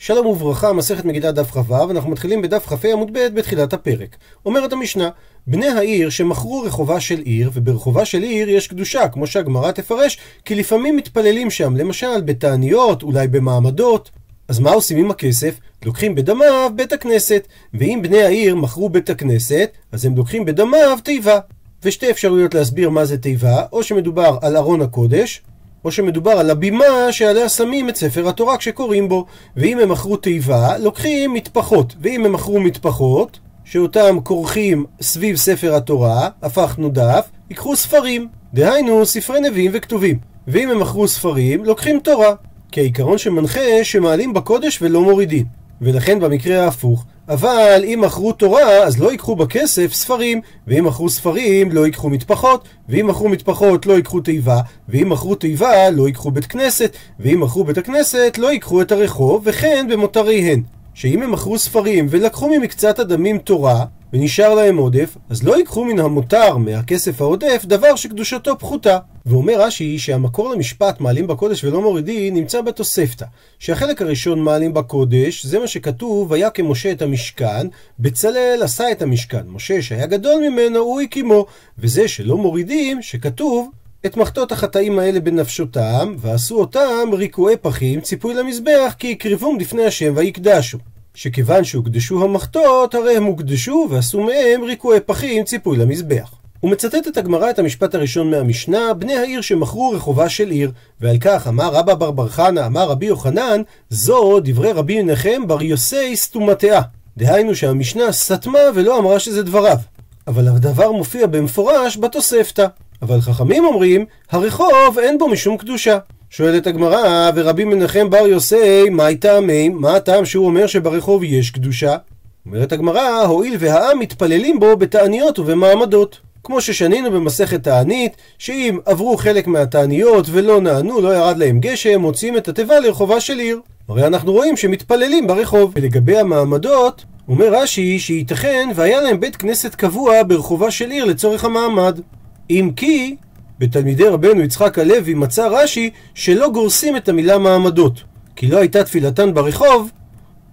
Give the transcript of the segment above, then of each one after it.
שלום וברכה, מסכת מגידה דף כ"ו, אנחנו מתחילים בדף כ"ה עמוד ב' בתחילת הפרק. אומרת המשנה, בני העיר שמכרו רחובה של עיר, וברחובה של עיר יש קדושה, כמו שהגמרא תפרש, כי לפעמים מתפללים שם, למשל בתעניות, אולי במעמדות. אז מה עושים עם הכסף? לוקחים בדמיו בית הכנסת, ואם בני העיר מכרו בית הכנסת, אז הם לוקחים בדמיו תיבה. ושתי אפשרויות להסביר מה זה תיבה, או שמדובר על ארון הקודש, או שמדובר על הבימה שעליה שמים את ספר התורה כשקוראים בו. ואם הם מכרו תיבה, לוקחים מטפחות. ואם הם מכרו מטפחות, שאותם כורכים סביב ספר התורה, הפכנו דף, ייקחו ספרים. דהיינו, ספרי נביאים וכתובים. ואם הם מכרו ספרים, לוקחים תורה. כי העיקרון שמנחה שמעלים בקודש ולא מורידים. ולכן במקרה ההפוך, אבל אם מכרו תורה, אז לא ייקחו בכסף ספרים, ואם מכרו ספרים, לא ייקחו מטפחות, ואם מכרו מטפחות, לא ייקחו תיבה, ואם מכרו תיבה, לא ייקחו בית כנסת, ואם מכרו בית הכנסת, לא ייקחו את הרחוב, וכן במותריהן. שאם הם מכרו ספרים ולקחו ממקצת הדמים תורה, ונשאר להם עודף, אז לא ייקחו מן המותר, מהכסף העודף, דבר שקדושתו פחותה. ואומר רש"י שהמקור למשפט מעלים בקודש ולא מורידים נמצא בתוספתא. שהחלק הראשון מעלים בקודש, זה מה שכתוב, והיה כמשה את המשכן, בצלאל עשה את המשכן. משה שהיה גדול ממנו, הוא הקימו. וזה שלא מורידים, שכתוב, את מחטות החטאים האלה בנפשותם, ועשו אותם ריקועי פחים, ציפוי למזבח, כי יקרבום לפני השם ויקדשו. שכיוון שהוקדשו המחטות, הרי הם הוקדשו ועשו מהם ריקועי פחים, ציפוי למזבח. הוא מצטט את הגמרא את המשפט הראשון מהמשנה, בני העיר שמכרו רחובה של עיר, ועל כך אמר רבא בר בר חנא, אמר רבי יוחנן, זו דברי רבי מנחם בר יוסי סתומתאה. דהיינו שהמשנה סתמה ולא אמרה שזה דבריו. אבל הדבר מופיע במפורש בתוספתא. אבל חכמים אומרים, הרחוב אין בו משום קדושה. שואלת הגמרא, ורבי מנחם בר יוסי, מה טעמי? מה הטעם שהוא אומר שברחוב יש קדושה? אומרת הגמרא, הואיל והעם מתפללים בו בתעניות ובמעמדות. כמו ששנינו במסכת תענית, שאם עברו חלק מהתעניות ולא נענו, לא ירד להם גשם, מוציאים את התיבה לרחובה של עיר. הרי אנחנו רואים שמתפללים ברחוב. ולגבי המעמדות, אומר רש"י שייתכן והיה להם בית כנסת קבוע ברחובה של עיר לצורך המעמד. אם כי, בתלמידי רבנו יצחק הלוי מצא רש"י שלא גורסים את המילה מעמדות, כי לא הייתה תפילתן ברחוב,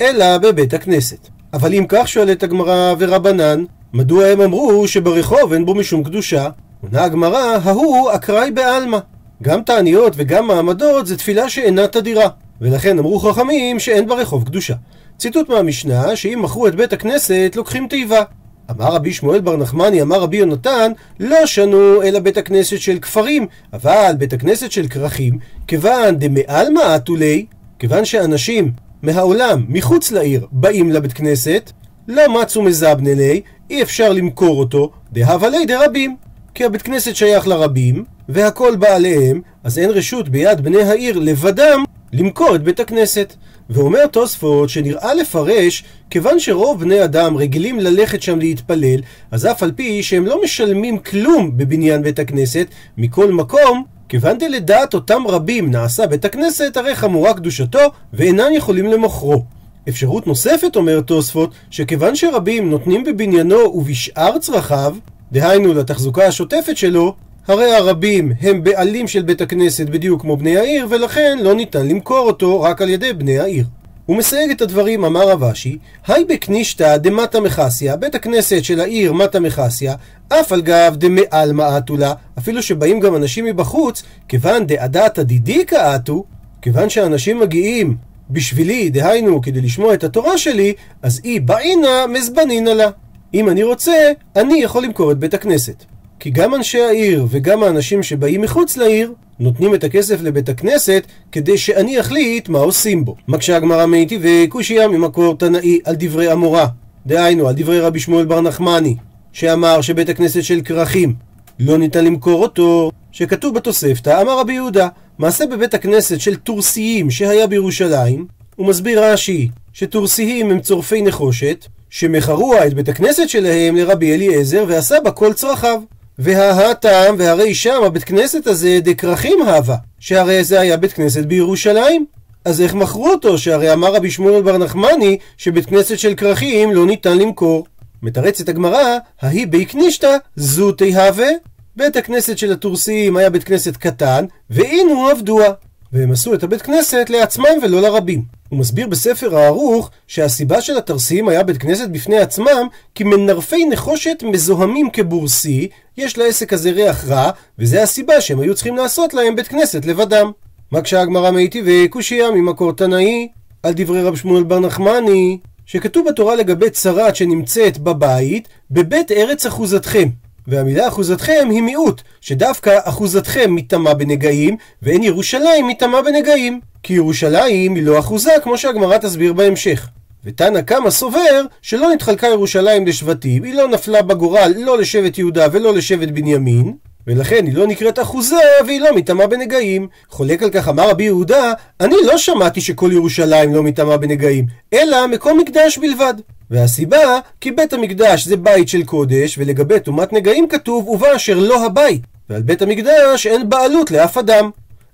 אלא בבית הכנסת. אבל אם כך שואלת הגמרא ורבנן, מדוע הם אמרו שברחוב אין בו משום קדושה? עונה הגמרא, ההוא אקראי בעלמא. גם תעניות וגם מעמדות זה תפילה שאינה תדירה. ולכן אמרו חכמים שאין ברחוב קדושה. ציטוט מהמשנה, שאם מכרו את בית הכנסת, לוקחים תיבה. אמר רבי שמואל בר נחמני, אמר רבי יונתן, לא שנו אלא בית הכנסת של כפרים, אבל בית הכנסת של כרכים, כיוון דמעלמא אתולי, כיוון שאנשים מהעולם, מחוץ לעיר, באים לבית כנסת, לא מצאו מזבנלי, אי אפשר למכור אותו, דהבה דרבים. כי הבית כנסת שייך לרבים, והכל בא עליהם, אז אין רשות ביד בני העיר לבדם למכור את בית הכנסת. ואומר תוספות שנראה לפרש, כיוון שרוב בני אדם רגילים ללכת שם להתפלל, אז אף על פי שהם לא משלמים כלום בבניין בית הכנסת, מכל מקום, כיוון דלדעת אותם רבים נעשה בית הכנסת, הרי חמורה קדושתו, ואינם יכולים למוכרו. אפשרות נוספת, אומר תוספות, שכיוון שרבים נותנים בבניינו ובשאר צרכיו, דהיינו לתחזוקה השוטפת שלו, הרי הרבים הם בעלים של בית הכנסת בדיוק כמו בני העיר, ולכן לא ניתן למכור אותו רק על ידי בני העיר. הוא מסייג את הדברים, אמר רב אשי, היי בקנישתא דמטה מחסיה, בית הכנסת של העיר מטה מחסיה, אף על גב דמעלמא אתולה, אפילו שבאים גם אנשים מבחוץ, כיוון דעדתא דידיקא אתו, כיוון שאנשים מגיעים בשבילי, דהיינו, כדי לשמוע את התורה שלי, אז אי באינה מזבנינא לה. אם אני רוצה, אני יכול למכור את בית הכנסת. כי גם אנשי העיר וגם האנשים שבאים מחוץ לעיר נותנים את הכסף לבית הכנסת כדי שאני אחליט מה עושים בו. מקשה הגמרא מאיתי וקושייה ממקור תנאי על דברי המורה. דהיינו, על דברי רבי שמואל בר נחמני, שאמר שבית הכנסת של כרכים לא ניתן למכור אותו, שכתוב בתוספתא, אמר רבי יהודה, מעשה בבית הכנסת של תורסיים שהיה בירושלים, הוא מסביר רש"י שתורסיים הם צורפי נחושת, שמכרוה את בית הכנסת שלהם לרבי אליעזר ועשה בה כל צרכיו. וההטעם והרי שם הבית כנסת הזה דכרכים הווה, שהרי זה היה בית כנסת בירושלים. אז איך מכרו אותו? שהרי אמר רבי שמואל בר נחמני שבית כנסת של כרכים לא ניתן למכור. מתרצת הגמרא, ההיא בי קנישתא זו תהווה. בית הכנסת של התורסיים היה בית כנסת קטן, והינו עבדוה. והם עשו את הבית כנסת לעצמם ולא לרבים. הוא מסביר בספר הערוך שהסיבה של התרסים היה בית כנסת בפני עצמם כי מנרפי נחושת מזוהמים כבורסי, יש לעסק הזה ריח רע, וזה הסיבה שהם היו צריכים לעשות להם בית כנסת לבדם. מקשה הגמרא מיטיבי קושייה ממקור תנאי על דברי רב שמואל בר נחמני שכתוב בתורה לגבי צרת שנמצאת בבית בבית ארץ אחוזתכם והמילה אחוזתכם היא מיעוט, שדווקא אחוזתכם מטמא בנגעים, ואין ירושלים מטמא בנגעים. כי ירושלים היא לא אחוזה, כמו שהגמרא תסביר בהמשך. ותנא קמא סובר שלא נתחלקה ירושלים לשבטים, היא לא נפלה בגורל לא לשבט יהודה ולא לשבט בנימין, ולכן היא לא נקראת אחוזה והיא לא מטמאה בנגעים. חולק על כך אמר רבי יהודה, אני לא שמעתי שכל ירושלים לא מטמאה בנגעים, אלא מקום מקדש בלבד. והסיבה, כי בית המקדש זה בית של קודש, ולגבי טומאת נגעים כתוב, ובה אשר לא הבית. ועל בית המקדש אין בעלות לאף אדם.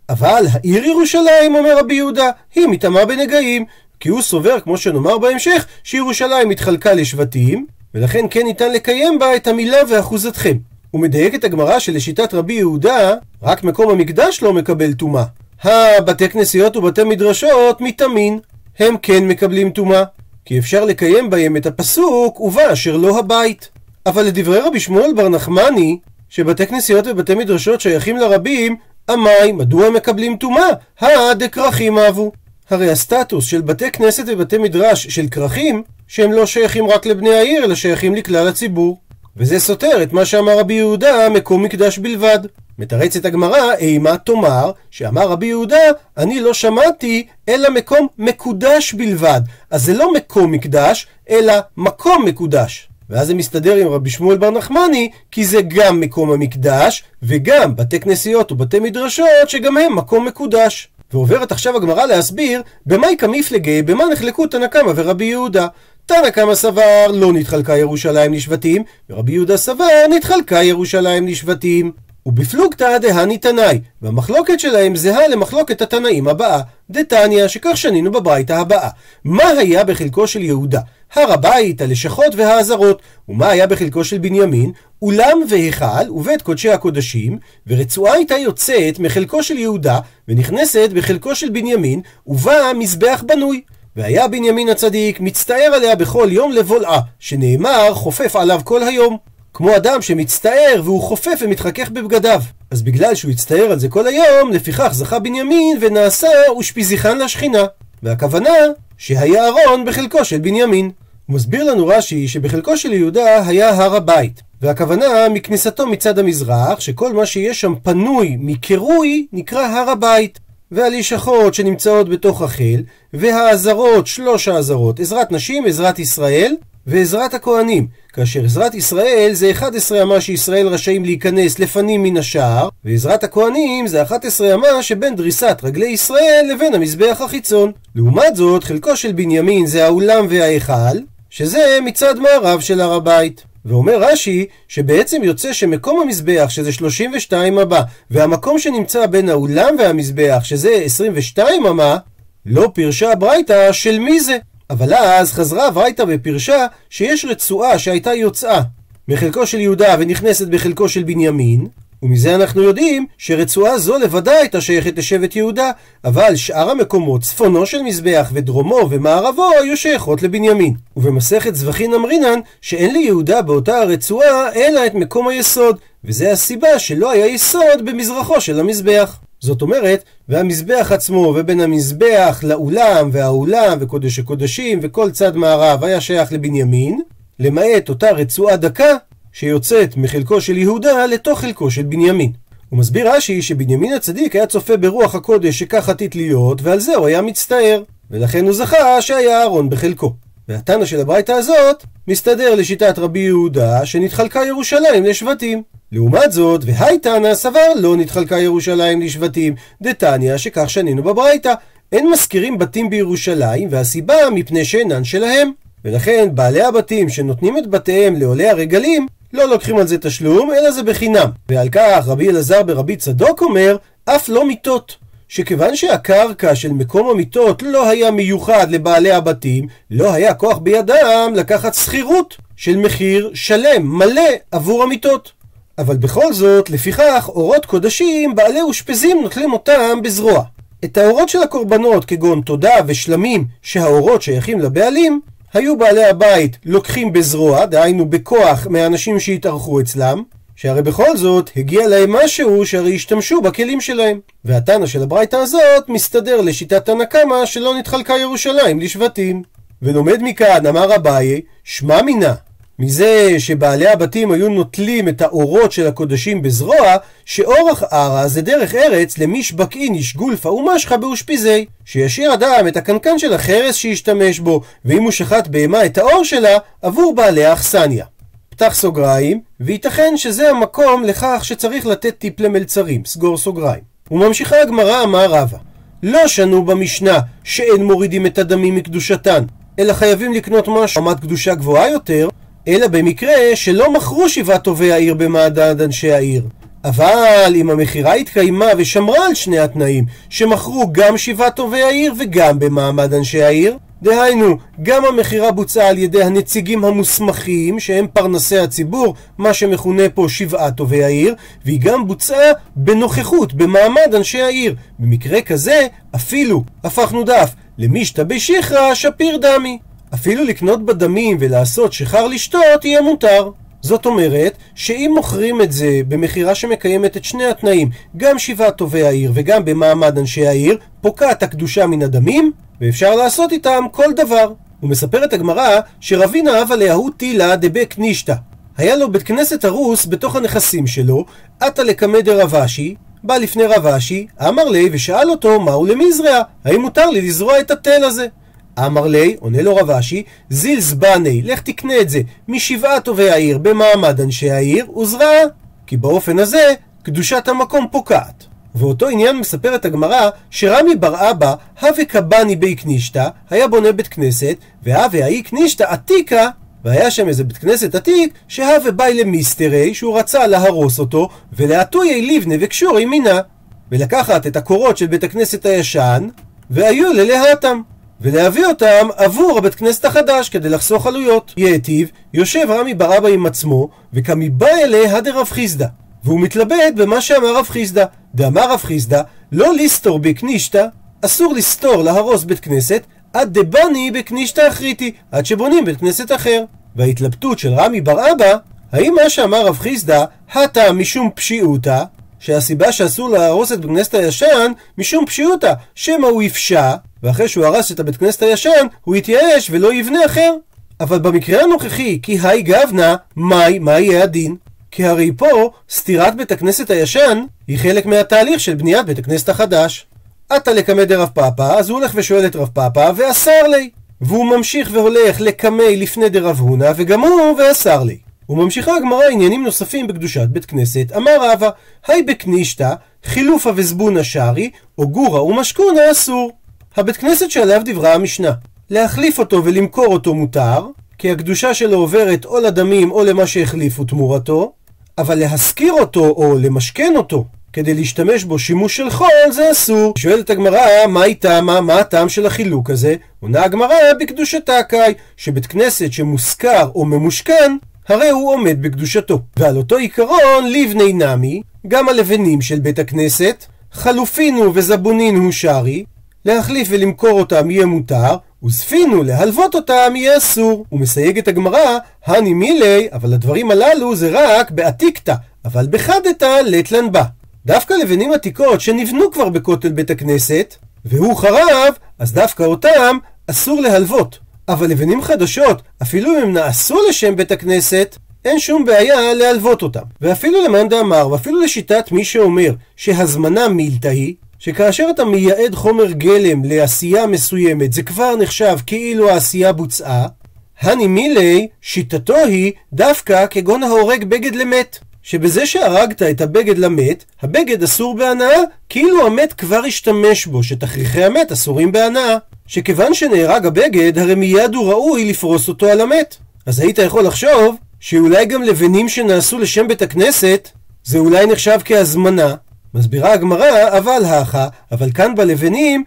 אבל העיר ירושלים, אומר רבי יהודה, היא מטמאה בנגעים, כי הוא סובר, כמו שנאמר בהמשך, שירושלים התחלקה לשבטים, ולכן כן ניתן לקיים בה את המילה ואחוזתכם. הוא מדייק את הגמרא שלשיטת רבי יהודה, רק מקום המקדש לא מקבל טומאה. הבתי כנסיות ובתי מדרשות מטמאים, הם כן מקבלים טומאה. כי אפשר לקיים בהם את הפסוק, ובה אשר לא הבית. אבל לדברי רבי שמואל בר נחמני, שבתי כנסיות ובתי מדרשות שייכים לרבים, עמי, מדוע מקבלים טומאה? הדכרכים אהבו. הרי הסטטוס של בתי כנסת ובתי מדרש של כרכים, שהם לא שייכים רק לבני העיר, אלא שייכים לכלל הציבור. וזה סותר את מה שאמר רבי יהודה, מקום מקדש בלבד. מתרצת הגמרא, אימה תאמר, שאמר רבי יהודה, אני לא שמעתי, אלא מקום מקודש בלבד. אז זה לא מקום מקדש, אלא מקום מקודש. ואז זה מסתדר עם רבי שמואל בר נחמני, כי זה גם מקום המקדש, וגם בתי כנסיות ובתי מדרשות, שגם הם מקום מקודש. ועוברת עכשיו הגמרא להסביר במאי כמפלגי, במה נחלקו תנא קמא ורבי יהודה. תנא קמא סבר לא נתחלקה ירושלים לשבטים, ורבי יהודה סבר נתחלקה ירושלים לשבטים. ובפלוגתא דהני תנאי, והמחלוקת שלהם זהה למחלוקת התנאים הבאה, דתניא, שכך שנינו בברייתא הבאה. מה היה בחלקו של יהודה? הר הבית, הלשכות והעזרות. ומה היה בחלקו של בנימין? אולם והיכל ובית קודשי הקודשים, ורצועה הייתה יוצאת מחלקו של יהודה, ונכנסת בחלקו של בנימין, ובה מזבח בנוי. והיה בנימין הצדיק מצטער עליה בכל יום לבולעה, שנאמר חופף עליו כל היום. כמו אדם שמצטער והוא חופף ומתחכך בבגדיו. אז בגלל שהוא הצטער על זה כל היום, לפיכך זכה בנימין ונעשה אושפיזיחן לשכינה. והכוונה שהיה ארון בחלקו של בנימין. מסביר לנו רש"י שבחלקו של יהודה היה הר הבית. והכוונה מכניסתו מצד המזרח, שכל מה שיש שם פנוי מקירוי נקרא הר הבית. והלשכות שנמצאות בתוך החיל, והעזרות, שלוש העזרות, עזרת נשים, עזרת ישראל, ועזרת הכהנים, כאשר עזרת ישראל זה 11 אמה שישראל רשאים להיכנס לפנים מן השער, ועזרת הכהנים זה 11 אמה שבין דריסת רגלי ישראל לבין המזבח החיצון. לעומת זאת, חלקו של בנימין זה האולם וההיכל, שזה מצד מערב של הר הבית. ואומר רש"י, שבעצם יוצא שמקום המזבח, שזה 32 אמה, והמקום שנמצא בין האולם והמזבח, שזה 22 אמה, לא פירשה הברייתא של מי זה. אבל אז חזרה הברייתא ופירשה שיש רצועה שהייתה יוצאה מחלקו של יהודה ונכנסת בחלקו של בנימין, ומזה אנחנו יודעים שרצועה זו לבדה הייתה שייכת לשבט יהודה, אבל שאר המקומות, צפונו של מזבח ודרומו ומערבו, היו שייכות לבנימין. ובמסכת זבחין אמרינן, שאין ליהודה באותה הרצועה, אלא את מקום היסוד, וזה הסיבה שלא היה יסוד במזרחו של המזבח. זאת אומרת, והמזבח עצמו, ובין המזבח לאולם, והאולם, וקודש הקודשים, וכל צד מערב היה שייך לבנימין, למעט אותה רצועה דקה שיוצאת מחלקו של יהודה לתוך חלקו של בנימין. הוא מסביר רש"י שבנימין הצדיק היה צופה ברוח הקודש שכך עתיד להיות, ועל זה הוא היה מצטער, ולכן הוא זכה שהיה אהרון בחלקו. והתנא של הברייתא הזאת מסתדר לשיטת רבי יהודה שנתחלקה ירושלים לשבטים. לעומת זאת, והי תנא סבר לא נתחלקה ירושלים לשבטים, דתניא שכך שנינו בברייתא. אין מזכירים בתים בירושלים, והסיבה מפני שאינן שלהם. ולכן בעלי הבתים שנותנים את בתיהם לעולי הרגלים, לא לוקחים על זה תשלום, אלא זה בחינם. ועל כך רבי אלעזר ברבי צדוק אומר, אף לא מיטות. שכיוון שהקרקע של מקום המיטות לא היה מיוחד לבעלי הבתים, לא היה כוח בידם לקחת שכירות של מחיר שלם, מלא, עבור המיטות. אבל בכל זאת, לפיכך, אורות קודשים, בעלי אושפזים נוטלים אותם בזרוע. את האורות של הקורבנות, כגון תודה ושלמים, שהאורות שייכים לבעלים, היו בעלי הבית לוקחים בזרוע, דהיינו בכוח מהאנשים שהתארחו אצלם, שהרי בכל זאת הגיע להם משהו שהרי השתמשו בכלים שלהם. והתנא של הברייתא הזאת מסתדר לשיטת תנא קמא שלא נתחלקה ירושלים לשבטים. ולומד מכאן, אמר אביי, שמע מינה, מזה שבעלי הבתים היו נוטלים את האורות של הקודשים בזרוע, שאורח ערה זה דרך ארץ למישבקין איש גולפה ומשחה באושפיזי. שישאיר אדם את הקנקן של החרס שישתמש בו, ואם הוא שחט בהמה את האור שלה, עבור בעלי האכסניה. פתח סוגריים, וייתכן שזה המקום לכך שצריך לתת טיפ למלצרים, סגור סוגריים. וממשיכה הגמרא אמר רבא, לא שנו במשנה שאין מורידים את הדמים מקדושתן, אלא חייבים לקנות משהו רמת קדושה גבוהה יותר, אלא במקרה שלא מכרו שבעה טובי העיר במעדד אנשי העיר. אבל אם המכירה התקיימה ושמרה על שני התנאים, שמכרו גם שבעה טובי העיר וגם במעמד אנשי העיר, דהיינו, גם המכירה בוצעה על ידי הנציגים המוסמכים, שהם פרנסי הציבור, מה שמכונה פה שבעה טובי העיר, והיא גם בוצעה בנוכחות, במעמד אנשי העיר. במקרה כזה, אפילו הפכנו דף למישתא בשיחרא שפיר דמי. אפילו לקנות בדמים ולעשות שיכר לשתות יהיה מותר. זאת אומרת, שאם מוכרים את זה במכירה שמקיימת את שני התנאים, גם שבעה טובי העיר וגם במעמד אנשי העיר, פוקעת הקדושה מן הדמים, ואפשר לעשות איתם כל דבר. ומספרת הגמרא שרבינה אב עליה הוא תילה דבק נישתא. היה לו בית כנסת הרוס בתוך הנכסים שלו, עטה לקמא דרבשי, בא לפני רבשי, אמר לי ושאל אותו מהו למזרע, האם מותר לי לזרוע את התל הזה? אמר לי, עונה לו רבשי, זיל זבני, לך תקנה את זה משבעה טובי העיר במעמד אנשי העיר, וזרע. כי באופן הזה, קדושת המקום פוקעת. ואותו עניין מספרת הגמרא שרמי בר אבא, הווה קבני בי קנישתא, היה בונה בית כנסת, והווה האי קנישתא עתיקה, והיה שם איזה בית כנסת עתיק, שהווה באי למיסטרי, שהוא רצה להרוס אותו, ולעטויי ליבנה וקשורי מינה. ולקחת את הקורות של בית הכנסת הישן, והיו ללהתם. ולהביא אותם עבור הבית כנסת החדש כדי לחסוך עלויות. יאטיב, יושב רמי בר אבא עם עצמו, וכמיבא אליה דרב חיסדא. והוא מתלבט במה שאמר רב חיסדא. דאמר רב חיסדא, לא לסתור בקנישתא, אסור לסתור, להרוס בית כנסת, עד דבני בקנישתא אחריתי, עד שבונים בית כנסת אחר. וההתלבטות של רמי בר אבא, האם מה שאמר רב חיסדא, הטה משום פשיעותא, שהסיבה שאסור להרוס את בית כנסת הישן, משום פשיעותא, שמא הוא יפשע, ואחרי שהוא הרס את הבית כנסת הישן, הוא יתייאש ולא יבנה אחר. אבל במקרה הנוכחי, כי היי גבנה, מהי, מה יהיה הדין? כי הרי פה, סתירת בית הכנסת הישן, היא חלק מהתהליך של בניית בית הכנסת החדש. עתה לקמא דרב פאפא, אז הוא הולך ושואל את רב פאפא, ואסר לי. והוא ממשיך והולך לקמי לפני דרב הונא, וגם הוא ואסר לי. וממשיכה הגמרא עניינים נוספים בקדושת בית כנסת, אמר רבא, היי בקנישתא, חילופה וזבונה שרי, או גורה ומשכונה אסור. הבית כנסת שעליו דיברה המשנה, להחליף אותו ולמכור אותו מותר, כי הקדושה שלו עוברת או לדמים או למה שהחליפו תמורתו, אבל להשכיר אותו או למשכן אותו כדי להשתמש בו שימוש של חול זה אסור. שואלת הגמרא, מה היא טעמה, מה הטעם של החילוק הזה? עונה הגמרא בקדושתה קאי, שבית כנסת שמושכר או ממושכן, הרי הוא עומד בקדושתו. ועל אותו עיקרון, לבני נמי, גם הלבנים של בית הכנסת, חלופינו וזבונינו שרי, להחליף ולמכור אותם יהיה מותר, וספינו להלוות אותם יהיה אסור. ומסייגת הגמרא, הני מילי, אבל הדברים הללו זה רק בעתיקתא, אבל בחדתא לטלן בה. דווקא לבנים עתיקות שנבנו כבר בכותל בית הכנסת, והוא חרב, אז דווקא אותם אסור להלוות. אבל לבנים חדשות, אפילו אם הם נעשו לשם בית הכנסת, אין שום בעיה להלוות אותם. ואפילו למאן דאמר, ואפילו לשיטת מי שאומר שהזמנה מילתא היא, שכאשר אתה מייעד חומר גלם לעשייה מסוימת, זה כבר נחשב כאילו העשייה בוצעה, הני מילי, שיטתו היא דווקא כגון ההורג בגד למת. שבזה שהרגת את הבגד למת, הבגד אסור בהנאה, כאילו המת כבר השתמש בו, שתכריכי המת אסורים בהנאה. שכיוון שנהרג הבגד, הרי מיד הוא ראוי לפרוס אותו על המת. אז היית יכול לחשוב שאולי גם לבנים שנעשו לשם בית הכנסת, זה אולי נחשב כהזמנה. מסבירה הגמרא, אבל האחה, אבל כאן בלבנים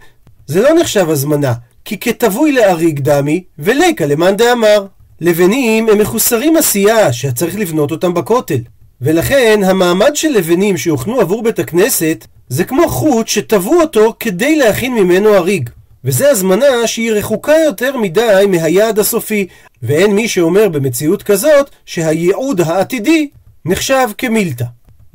זה לא נחשב הזמנה, כי כתבוי להריג דמי, וליקה למאן דאמר. לבנים הם מחוסרים עשייה, שצריך לבנות אותם בכותל. ולכן המעמד של לבנים שהוכנו עבור בית הכנסת זה כמו חוט שטבעו אותו כדי להכין ממנו הריג. וזה הזמנה שהיא רחוקה יותר מדי מהיעד הסופי, ואין מי שאומר במציאות כזאת שהייעוד העתידי נחשב כמילתא.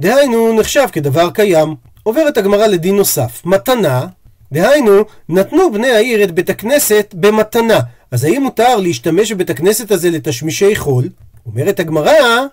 דהיינו, נחשב כדבר קיים. עוברת הגמרא לדין נוסף, מתנה, דהיינו, נתנו בני העיר את בית הכנסת במתנה. אז האם מותר להשתמש בבית הכנסת הזה לתשמישי חול? אומרת הגמרא,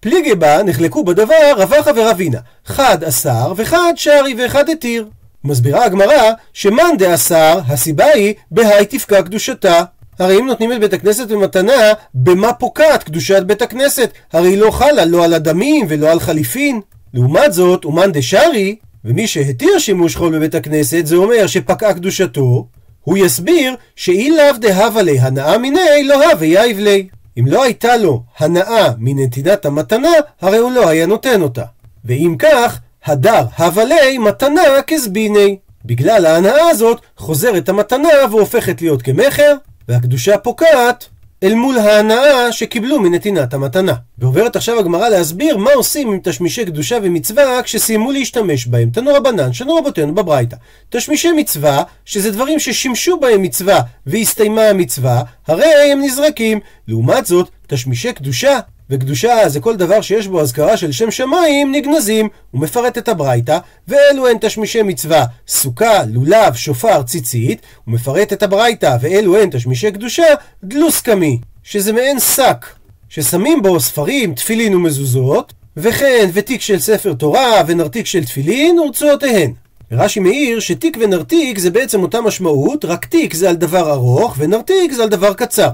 פליגי בה נחלקו בדבר רבחה ורבינה. חד אסר וחד שרי ואחד התיר. מסבירה הגמרא שמאן דאסר, הסיבה היא בהאי תפקע קדושתה. הרי אם נותנים את בית הכנסת במתנה, במה פוקעת קדושת בית הכנסת? הרי היא לא חלה לא על הדמים ולא על חליפין. לעומת זאת, אומן דשארי, ומי שהתיר שימוש חול בבית הכנסת, זה אומר שפקעה קדושתו, הוא יסביר שאי לאו דהבה לי הנאה מיני לא הווה יאיב לי. אם לא הייתה לו הנאה מנתינת המתנה, הרי הוא לא היה נותן אותה. ואם כך, הדר הווה לי מתנה כזביני. בגלל ההנאה הזאת חוזרת המתנה והופכת להיות כמכר, והקדושה פוקעת אל מול ההנאה שקיבלו מנתינת המתנה. ועוברת עכשיו הגמרא להסביר מה עושים עם תשמישי קדושה ומצווה כשסיימו להשתמש בהם. תנו רבנן, שנו רבותינו בברייתא. תשמישי מצווה, שזה דברים ששימשו בהם מצווה והסתיימה המצווה, הרי הם נזרקים. לעומת זאת, תשמישי קדושה וקדושה זה כל דבר שיש בו אזכרה של שם שמיים נגנזים. הוא מפרט את הברייתא, ואלו הן תשמישי מצווה, סוכה, לולב, שופר, ציצית. הוא מפרט את הברייתא, ואלו הן תשמישי קדושה, דלוס קמי, שזה מעין שק, ששמים בו ספרים, תפילין ומזוזות, וכן ותיק של ספר תורה ונרתיק של תפילין ורצועותיהן. רש"י מעיר שתיק ונרתיק זה בעצם אותה משמעות, רק תיק זה על דבר ארוך ונרתיק זה על דבר קצר.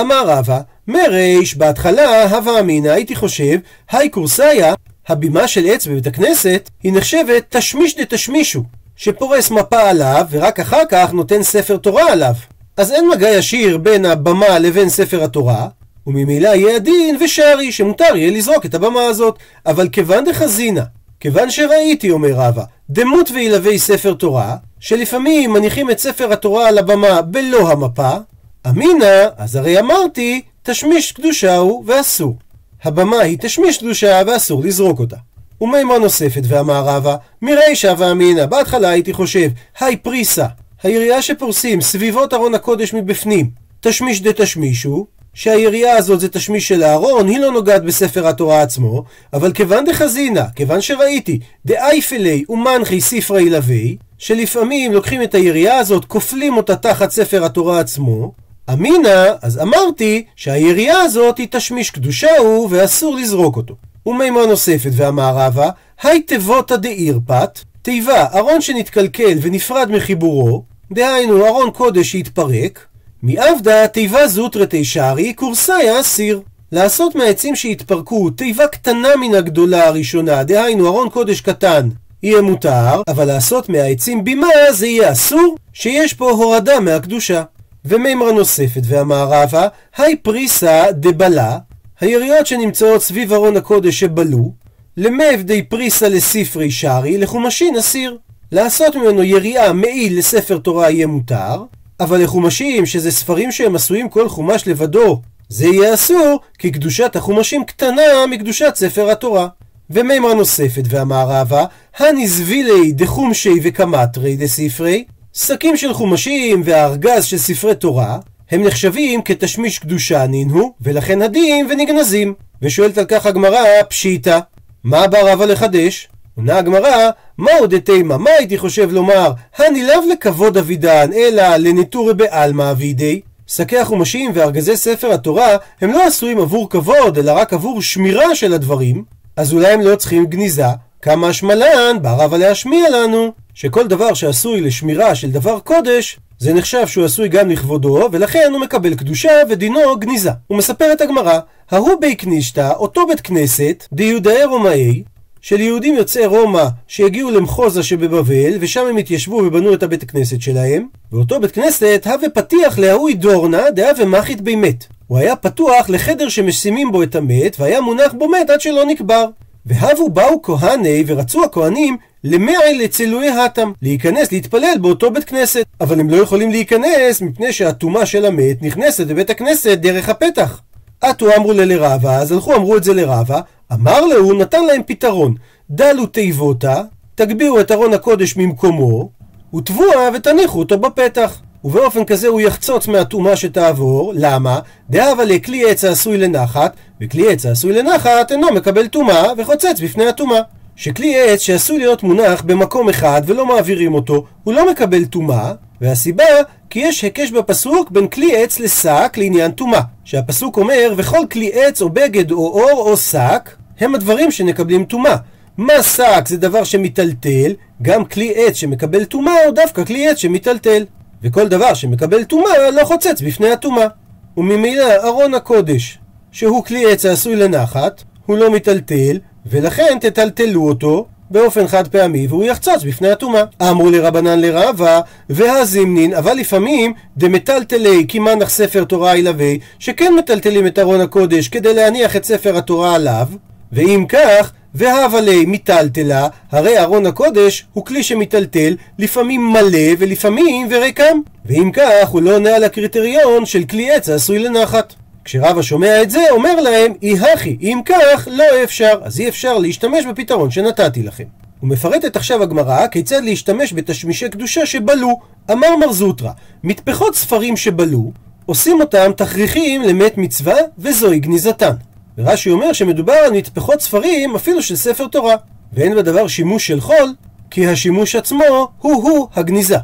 אמר רבא, מריש, בהתחלה, הווה אמינא, הייתי חושב, היי קורסאיה, הבימה של עץ בבית הכנסת, היא נחשבת תשמיש דתשמישו, שפורס מפה עליו, ורק אחר כך נותן ספר תורה עליו. אז אין מגע ישיר בין הבמה לבין ספר התורה, וממילא יהיה הדין ושרי, שמותר יהיה לזרוק את הבמה הזאת. אבל כיוון דחזינה, כיוון שראיתי, אומר רבא, דמות וילווה ספר תורה, שלפעמים מניחים את ספר התורה על הבמה בלא המפה, אמינא, אז הרי אמרתי, תשמיש קדושה הוא ואסור. הבמה היא תשמיש קדושה ואסור לזרוק אותה. ומימה נוספת ואמר רבא, מרישא ואמינא, בהתחלה הייתי חושב, היי פריסה, היריעה שפורסים סביבות ארון הקודש מבפנים, תשמיש דתשמישו, שהיריעה הזאת זה תשמיש של הארון, היא לא נוגעת בספר התורה עצמו, אבל כיוון דחזינה, כיוון שראיתי, דאייפלי ומנחי ספרי ילווה, שלפעמים לוקחים את היריעה הזאת, כופלים אותה תחת ספר התורה עצמו, אמינא, אז אמרתי שהיריעה הזאת היא תשמיש קדושה הוא ואסור לזרוק אותו. ומימה נוספת ואמר רבא, היי תיבותא דאירפת, תיבה, ארון שנתקלקל ונפרד מחיבורו, דהיינו ארון קודש שהתפרק, מעבדה תיבה זוטרא תישארי קורסאיה אסיר. לעשות מהעצים שהתפרקו תיבה קטנה מן הגדולה הראשונה, דהיינו ארון קודש קטן, יהיה מותר, אבל לעשות מהעצים בימה זה יהיה אסור, שיש פה הורדה מהקדושה. ומימרה נוספת ואמר רבא, היי פריסה דבלה, היריות שנמצאות סביב ארון הקודש שבלו, למב די פריסה לספרי שרי, לחומשין אסיר. לעשות ממנו יריעה מעיל לספר תורה יהיה מותר, אבל לחומשים, שזה ספרים שהם עשויים כל חומש לבדו, זה יהיה אסור, כי קדושת החומשים קטנה מקדושת ספר התורה. ומימרה נוספת ואמר רבא, הנזבילי דחומשי וקמטרי דספרי, שקים של חומשים והארגז של ספרי תורה, הם נחשבים כתשמיש קדושה נינו, ולכן הדין ונגנזים. ושואלת על כך הגמרא, פשיטא, מה בא רבא לחדש? עונה הגמרא, מהו דתימה? מה הייתי חושב לומר? הני לאו לכבוד אבידן, אלא לנטורי בעלמא אבידי. שקי החומשים וארגזי ספר התורה הם לא עשויים עבור כבוד, אלא רק עבור שמירה של הדברים, אז אולי הם לא צריכים גניזה, כמה השמלן בא רבא להשמיע לנו. שכל דבר שעשוי לשמירה של דבר קודש, זה נחשב שהוא עשוי גם לכבודו, ולכן הוא מקבל קדושה ודינו גניזה. הוא מספר את הגמרא, ההוא בי קנישתא, אותו בית כנסת, דיהודאי רומאי, של יהודים יוצאי רומא שהגיעו למחוזה שבבבל, ושם הם התיישבו ובנו את הבית הכנסת שלהם, ואותו בית כנסת הווה פתיח להאוי דורנה דהווה מחית בי מת. הוא היה פתוח לחדר שמשימים בו את המת, והיה מונח בו מת עד שלא נקבר. והבו באו כהני ורצו הכהנים למעי לצילוי האטם, להיכנס להתפלל באותו בית כנסת. אבל הם לא יכולים להיכנס מפני שהטומאה של המת נכנסת לבית הכנסת דרך הפתח. עטו אמרו ללרבה, אז הלכו אמרו את זה לרבה, אמר לו, נתן להם פתרון. דלו תיבותא, תגביהו את ארון הקודש ממקומו, ותבואה ותניחו אותו בפתח. ובאופן כזה הוא יחצוץ מהטומאה שתעבור, למה? דאבה לכלי עץ העשוי לנחת, וכלי עץ העשוי לנחת אינו מקבל טומאה וחוצץ בפני הטומאה. שכלי עץ שעשוי להיות מונח במקום אחד ולא מעבירים אותו, הוא לא מקבל טומאה, והסיבה כי יש היקש בפסוק בין כלי עץ לשק לעניין טומאה. שהפסוק אומר, וכל כלי עץ או בגד או אור או שק, הם הדברים שנקבלים טומאה. מה שק זה דבר שמיטלטל, גם כלי עץ שמקבל טומאה הוא דווקא כלי עץ שמיטלטל. וכל דבר שמקבל טומאה לא חוצץ בפני הטומאה. וממילא ארון הקודש, שהוא כלי עץ העשוי לנחת, הוא לא מיטלטל, ולכן תטלטלו אותו באופן חד פעמי והוא יחצוץ בפני הטומאה. אמרו לרבנן לרבה והזימנין, אבל לפעמים דמטלטלי כמנח ספר תורה ילווה, שכן מטלטלים את ארון הקודש כדי להניח את ספר התורה עליו, ואם כך, והבה לי מיטלטלה, הרי ארון הקודש הוא כלי שמיטלטל, לפעמים מלא ולפעמים וריקם. ואם כך, הוא לא עונה על הקריטריון של כלי עץ העשוי לנחת. כשרבא שומע את זה, אומר להם, אי הכי, אם כך, לא אפשר. אז אי אפשר להשתמש בפתרון שנתתי לכם. ומפרטת עכשיו הגמרא כיצד להשתמש בתשמישי קדושה שבלו. אמר מר זוטרא, מטפחות ספרים שבלו, עושים אותם תכריכים למת מצווה, וזוהי גניזתן. ורש"י אומר שמדובר על מטפחות ספרים אפילו של ספר תורה. ואין בדבר שימוש של חול, כי השימוש עצמו הוא-הוא הגניזה.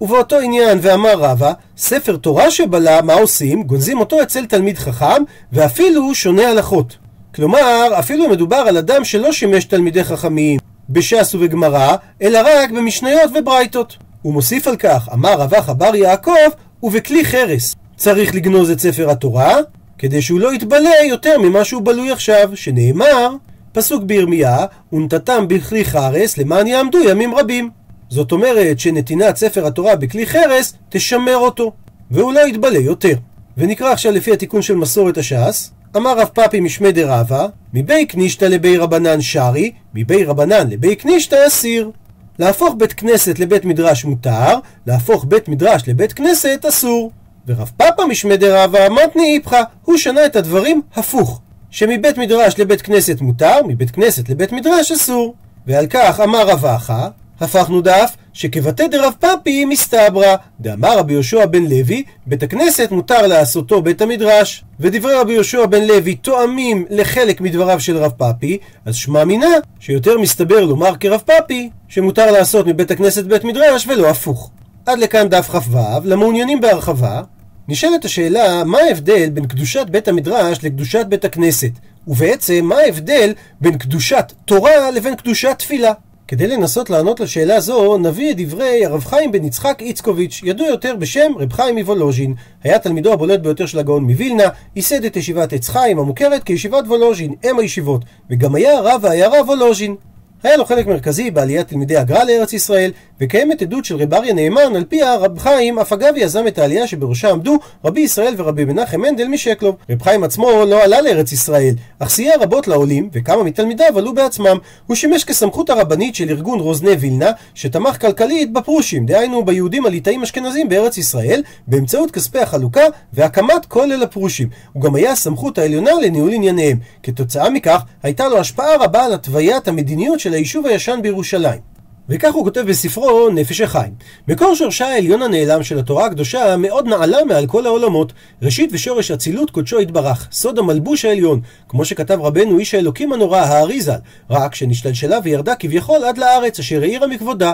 ובאותו עניין ואמר רבא, ספר תורה שבלה, מה עושים? גונזים אותו אצל תלמיד חכם, ואפילו שונה הלכות. כלומר, אפילו מדובר על אדם שלא שימש תלמידי חכמים בש"ס ובגמרא, אלא רק במשניות וברייתות. הוא מוסיף על כך, אמר רווח אבר יעקב, ובכלי חרס. צריך לגנוז את ספר התורה, כדי שהוא לא יתבלה יותר ממה שהוא בלוי עכשיו, שנאמר, פסוק בירמיה, ונתתם בכלי חרס למען יעמדו ימים רבים. זאת אומרת שנתינת ספר התורה בכלי חרס תשמר אותו, והוא לא יתבלה יותר. ונקרא עכשיו לפי התיקון של מסורת הש"ס, אמר רב פאפי משמי דרבה, מבי קנישתא לבי רבנן שרי, מבי רבנן לבי קנישתא אסיר. להפוך בית כנסת לבית מדרש מותר, להפוך בית מדרש לבית כנסת אסור. ורב פאפא משמי דרבה מתני איפכא, הוא שנה את הדברים הפוך. שמבית מדרש לבית כנסת מותר, מבית כנסת לבית מדרש אסור. ועל כך אמר רב אחא, הפכנו דף, שכבתי דרב פאפי מסתברא, דאמר רבי יהושע בן לוי, בית הכנסת מותר לעשותו בית המדרש. ודברי רבי יהושע בן לוי תואמים לחלק מדבריו של רב פאפי, אז שמע מינה, שיותר מסתבר לומר כרב פאפי, שמותר לעשות מבית הכנסת בית מדרש ולא הפוך. עד לכאן דף כ"ו, למעוניינים בהרחבה, נשאלת השאלה מה ההבדל בין קדושת בית המדרש לקדושת בית הכנסת, ובעצם מה ההבדל בין קדושת תורה לבין קדושת תפילה. כדי לנסות לענות לשאלה זו, נביא את דברי הרב חיים בן יצחק איצקוביץ', ידוע יותר בשם רב חיים מוולוז'ין. היה תלמידו הבולט ביותר של הגאון מווילנה, ייסד את ישיבת עץ חיים, המוכרת כישיבת וולוז'ין, אם הישיבות, וגם היה רב העיירה וולוז'ין. היה לו חלק מרכזי בעליית תלמידי הגר"א לארץ ישראל, וקיימת עדות של רב אריה נאמן, על פיה רב חיים אף אגב יזם את העלייה שבראשה עמדו רבי ישראל ורבי מנחם מנדל משקלוב. רב חיים עצמו לא עלה לארץ ישראל, אך סייע רבות לעולים, וכמה מתלמידיו עלו בעצמם. הוא שימש כסמכות הרבנית של ארגון רוזני וילנה, שתמך כלכלית בפרושים, דהיינו ביהודים הליטאים אשכנזים בארץ ישראל, באמצעות כספי החלוקה והקמת כולל הפרושים. הוא גם היה הסמכות העליונה לניהול ענייניהם. כתוצאה מכך, הייתה לו השפעה רבה על התוויית המדיניות של היישוב הישן בירושלים. וכך הוא כותב בספרו נפש החיים. מקור שורשה העליון הנעלם של התורה הקדושה מאוד נעלה מעל כל העולמות. ראשית ושורש אצילות קודשו יתברך, סוד המלבוש העליון, כמו שכתב רבנו איש האלוקים הנורא, האריזל, רק שנשתלשלה וירדה כביכול עד לארץ, אשר העירה מכבודה.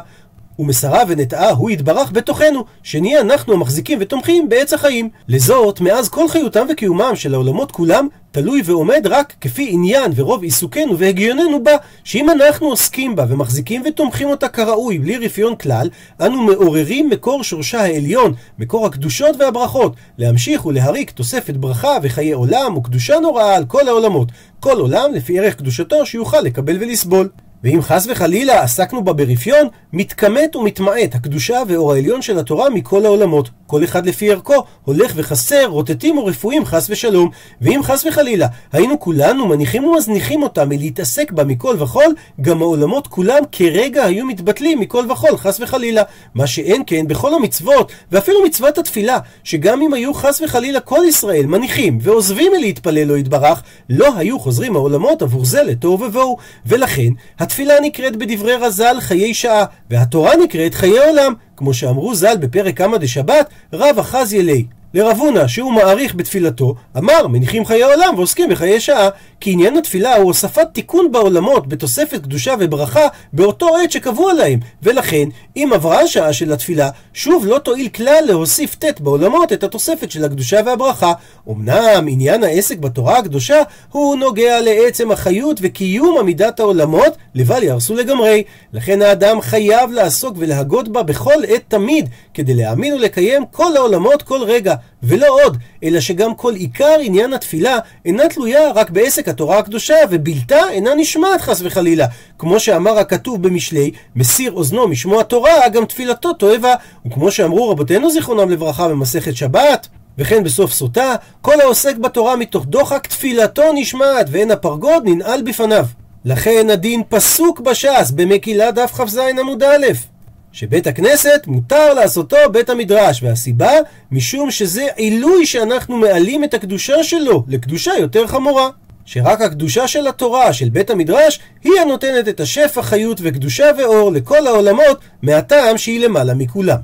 ומסרה ונטעה הוא יתברך בתוכנו, שנהיה אנחנו המחזיקים ותומכים בעץ החיים. לזאת, מאז כל חיותם וקיומם של העולמות כולם, תלוי ועומד רק כפי עניין ורוב עיסוקנו והגיוננו בה, שאם אנחנו עוסקים בה ומחזיקים ותומכים אותה כראוי, בלי רפיון כלל, אנו מעוררים מקור שורשה העליון, מקור הקדושות והברכות, להמשיך ולהריק תוספת ברכה וחיי עולם וקדושה נוראה על כל העולמות, כל עולם לפי ערך קדושתו שיוכל לקבל ולסבול. ואם חס וחלילה עסקנו בה ברפיון, מתכמת ומתמעט הקדושה והאור העליון של התורה מכל העולמות. כל אחד לפי ערכו, הולך וחסר, רוטטים ורפואים חס ושלום. ואם חס וחלילה היינו כולנו מניחים ומזניחים אותה מלהתעסק בה מכל וכול, גם העולמות כולם כרגע היו מתבטלים מכל וכול חס וחלילה. מה שאין כן בכל המצוות, ואפילו מצוות התפילה, שגם אם היו חס וחלילה כל ישראל מניחים ועוזבים מלהתפלל לו יתברך, לא היו חוזרים העולמות עבור זה לתוהו ובוהו. ולכן, התפילה נקראת בדברי רז"ל חיי שעה, והתורה נקראת חיי עולם, כמו שאמרו ז"ל בפרק קמא דשבת, רב אחז ילי. לרב הונא, שהוא מעריך בתפילתו, אמר, מניחים חיי עולם ועוסקים בחיי שעה. כי עניין התפילה הוא הוספת תיקון בעולמות בתוספת קדושה וברכה באותו עת שקבוע להם, ולכן, אם עברה השעה של התפילה, שוב לא תועיל כלל להוסיף ט' בעולמות את התוספת של הקדושה והברכה. אמנם עניין העסק בתורה הקדושה הוא נוגע לעצם החיות וקיום עמידת העולמות, לבל יהרסו לגמרי. לכן האדם חייב לעסוק ולהגות בה בכל עת תמיד, כדי להאמין ולקיים כל העולמות כל רגע. ולא עוד, אלא שגם כל עיקר עניין התפילה אינה תלויה רק בעסק התורה הקדושה, ובלתה אינה נשמעת חס וחלילה. כמו שאמר הכתוב במשלי, מסיר אוזנו משמוע תורה, גם תפילתו תועבה. וכמו שאמרו רבותינו זיכרונם לברכה במסכת שבת, וכן בסוף סוטה, כל העוסק בתורה מתוך דוחק תפילתו נשמעת, ואין הפרגוד ננעל בפניו. לכן הדין פסוק בש"ס במקילה דף כ"ז עמוד א'. שבית הכנסת מותר לעשותו בית המדרש, והסיבה משום שזה עילוי שאנחנו מעלים את הקדושה שלו לקדושה יותר חמורה. שרק הקדושה של התורה, של בית המדרש, היא הנותנת את השפע, חיות וקדושה ואור לכל העולמות, מהטעם שהיא למעלה מכולם.